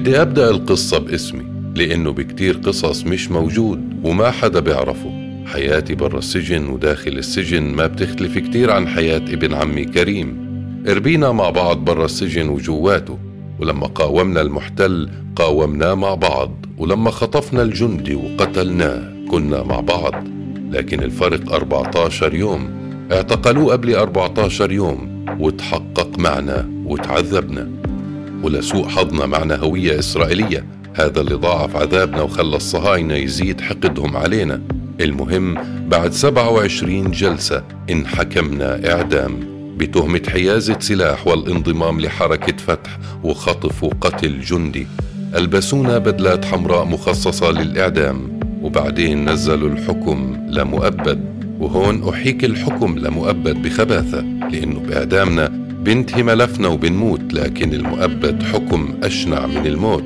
بدي أبدأ القصة باسمي لأنه بكتير قصص مش موجود وما حدا بيعرفه. حياتي برا السجن وداخل السجن ما بتختلف كتير عن حياة ابن عمي كريم. ربينا مع بعض برا السجن وجواته ولما قاومنا المحتل قاومناه مع بعض ولما خطفنا الجندي وقتلناه كنا مع بعض. لكن الفرق 14 يوم. اعتقلوه قبل 14 يوم وتحقق معنا وتعذبنا. ولسوء حظنا معنا هوية إسرائيلية. هذا اللي ضاعف عذابنا وخلى الصهاينة يزيد حقدهم علينا. المهم بعد 27 جلسة انحكمنا إعدام بتهمة حيازة سلاح والانضمام لحركة فتح وخطف وقتل جندي. ألبسونا بدلات حمراء مخصصة للإعدام وبعدين نزلوا الحكم لمؤبد. وهون أحيك الحكم لمؤبد بخباثة لأنه بإعدامنا بنتهي ملفنا وبنموت لكن المؤبد حكم أشنع من الموت.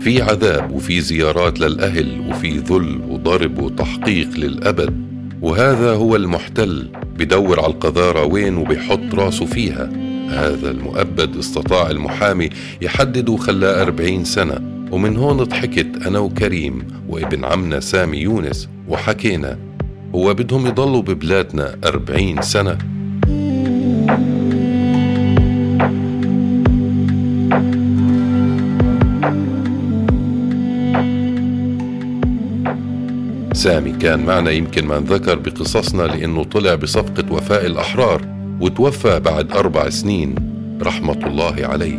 في عذاب وفي زيارات للأهل وفي ذل وضرب وتحقيق للأبد. وهذا هو المحتل بدور على القذارة وين وبيحط راسه فيها. هذا المؤبد استطاع المحامي يحدد وخلاه أربعين سنة. ومن هون ضحكت أنا وكريم وابن عمنا سامي يونس وحكينا. هو بدهم يضلوا ببلادنا أربعين سنة. سامي كان معنا يمكن ما انذكر بقصصنا لأنه طلع بصفقة وفاء الأحرار وتوفى بعد أربع سنين رحمة الله عليه.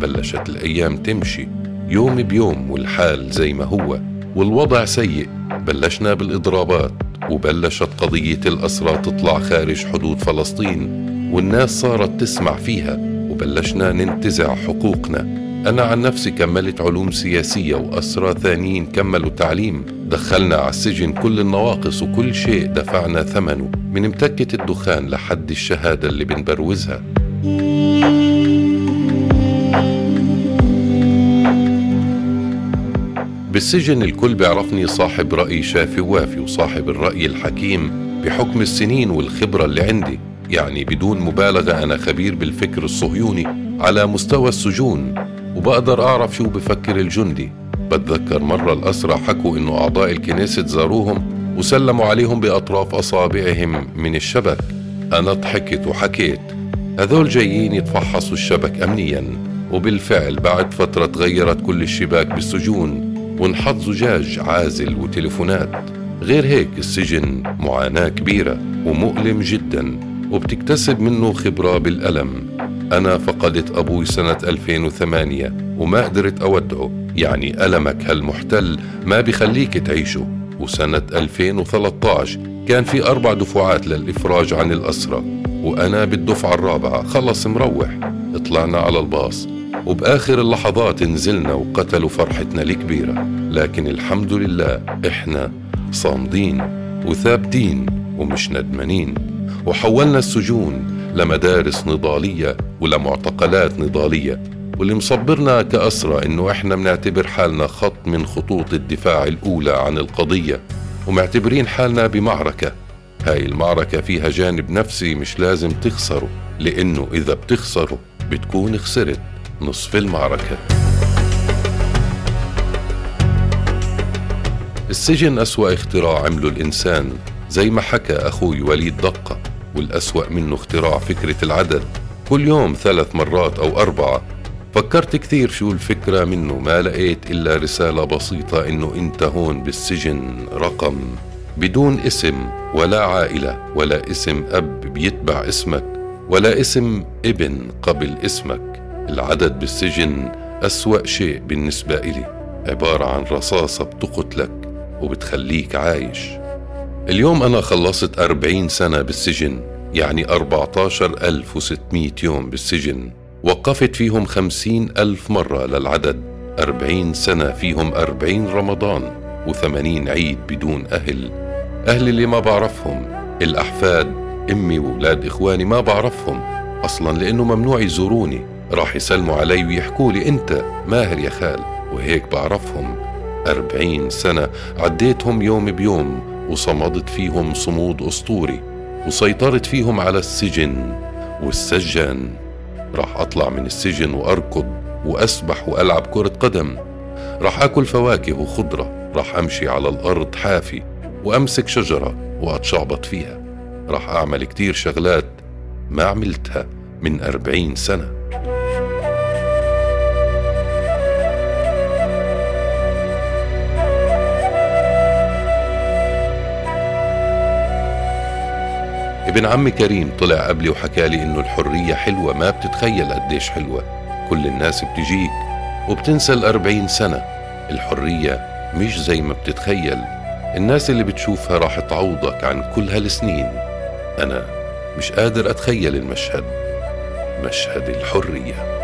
بلشت الأيام تمشي يوم بيوم والحال زي ما هو والوضع سيء. بلشنا بالإضرابات وبلشت قضية الأسرى تطلع خارج حدود فلسطين والناس صارت تسمع فيها وبلشنا ننتزع حقوقنا. أنا عن نفسي كملت علوم سياسية وأسرى ثانيين كملوا تعليم دخلنا على السجن كل النواقص وكل شيء دفعنا ثمنه. من متكة الدخان لحد الشهادة اللي بنبروزها. بالسجن الكل بيعرفني صاحب رأي شافي وافي وصاحب الرأي الحكيم بحكم السنين والخبرة اللي عندي. يعني بدون مبالغة أنا خبير بالفكر الصهيوني على مستوى السجون. وبقدر أعرف شو بفكر الجندي. بتذكر مرة الأسرى حكوا إنه أعضاء الكنيسة زاروهم وسلموا عليهم بأطراف أصابعهم من الشبك. أنا ضحكت وحكيت. هذول جايين يتفحصوا الشبك أمنيا وبالفعل بعد فترة تغيرت كل الشباك بالسجون وانحط زجاج عازل وتليفونات. غير هيك السجن معاناة كبيرة ومؤلم جدا وبتكتسب منه خبرة بالألم. أنا فقدت أبوي سنة 2008 وما قدرت أودعه. يعني ألمك هالمحتل ما بخليك تعيشه. وسنة 2013 كان في أربع دفعات للإفراج عن الأسرى وأنا بالدفعة الرابعة خلص مروح. طلعنا على الباص وبآخر اللحظات نزلنا وقتلوا فرحتنا الكبيرة. لكن الحمد لله إحنا صامدين وثابتين ومش ندمانين. وحولنا السجون لمدارس نضالية ولمعتقلات نضالية. واللي مصبرنا كأسرى إنه إحنا بنعتبر حالنا خط من خطوط الدفاع الأولى عن القضية ومعتبرين حالنا بمعركة. هاي المعركة فيها جانب نفسي مش لازم تخسره لأنه إذا بتخسره بتكون خسرت نصف المعركة. السجن أسوأ اختراع عمله الإنسان زي ما حكى أخوي وليد دقة والأسوأ منه اختراع فكرة العدد. كل يوم ثلاث مرات أو أربعة فكرت كثير شو الفكرة منه ما لقيت إلا رسالة بسيطة إنه أنت هون بالسجن رقم. بدون اسم ولا عائلة ولا اسم أب بيتبع اسمك ولا اسم ابن قبل اسمك. العدد بالسجن أسوأ شيء بالنسبة إلي. عبارة عن رصاصة بتقتلك وبتخليك عايش. اليوم أنا خلصت أربعين سنة بالسجن يعني أربعة ألف وستمائة يوم بالسجن. وقفت فيهم خمسين ألف مرة للعدد أربعين سنة فيهم أربعين رمضان وثمانين عيد بدون أهل. أهل اللي ما بعرفهم الأحفاد أمي وولاد إخواني ما بعرفهم. أصلا لأنه ممنوع يزوروني. راح يسلموا علي ويحكوا لي أنت ماهر يا خال. وهيك بعرفهم. أربعين سنة عديتهم يوم بيوم وصمدت فيهم صمود أسطوري وسيطرت فيهم على السجن والسجان راح أطلع من السجن وأركض وأسبح وألعب كرة قدم. راح أكل فواكه وخضرة. راح أمشي على الأرض حافي وأمسك شجرة وأتشعبط فيها. راح أعمل كتير شغلات ما عملتها من أربعين سنة. ابن عمي كريم طلع قبلي وحكالي إنه الحرية حلوة ما بتتخيل قديش حلوة. كل الناس بتجيك وبتنسى الأربعين سنة. الحرية مش زي ما بتتخيل. الناس اللي بتشوفها راح تعوضك عن كل هالسنين. أنا مش قادر أتخيل المشهد. مشهد الحرية.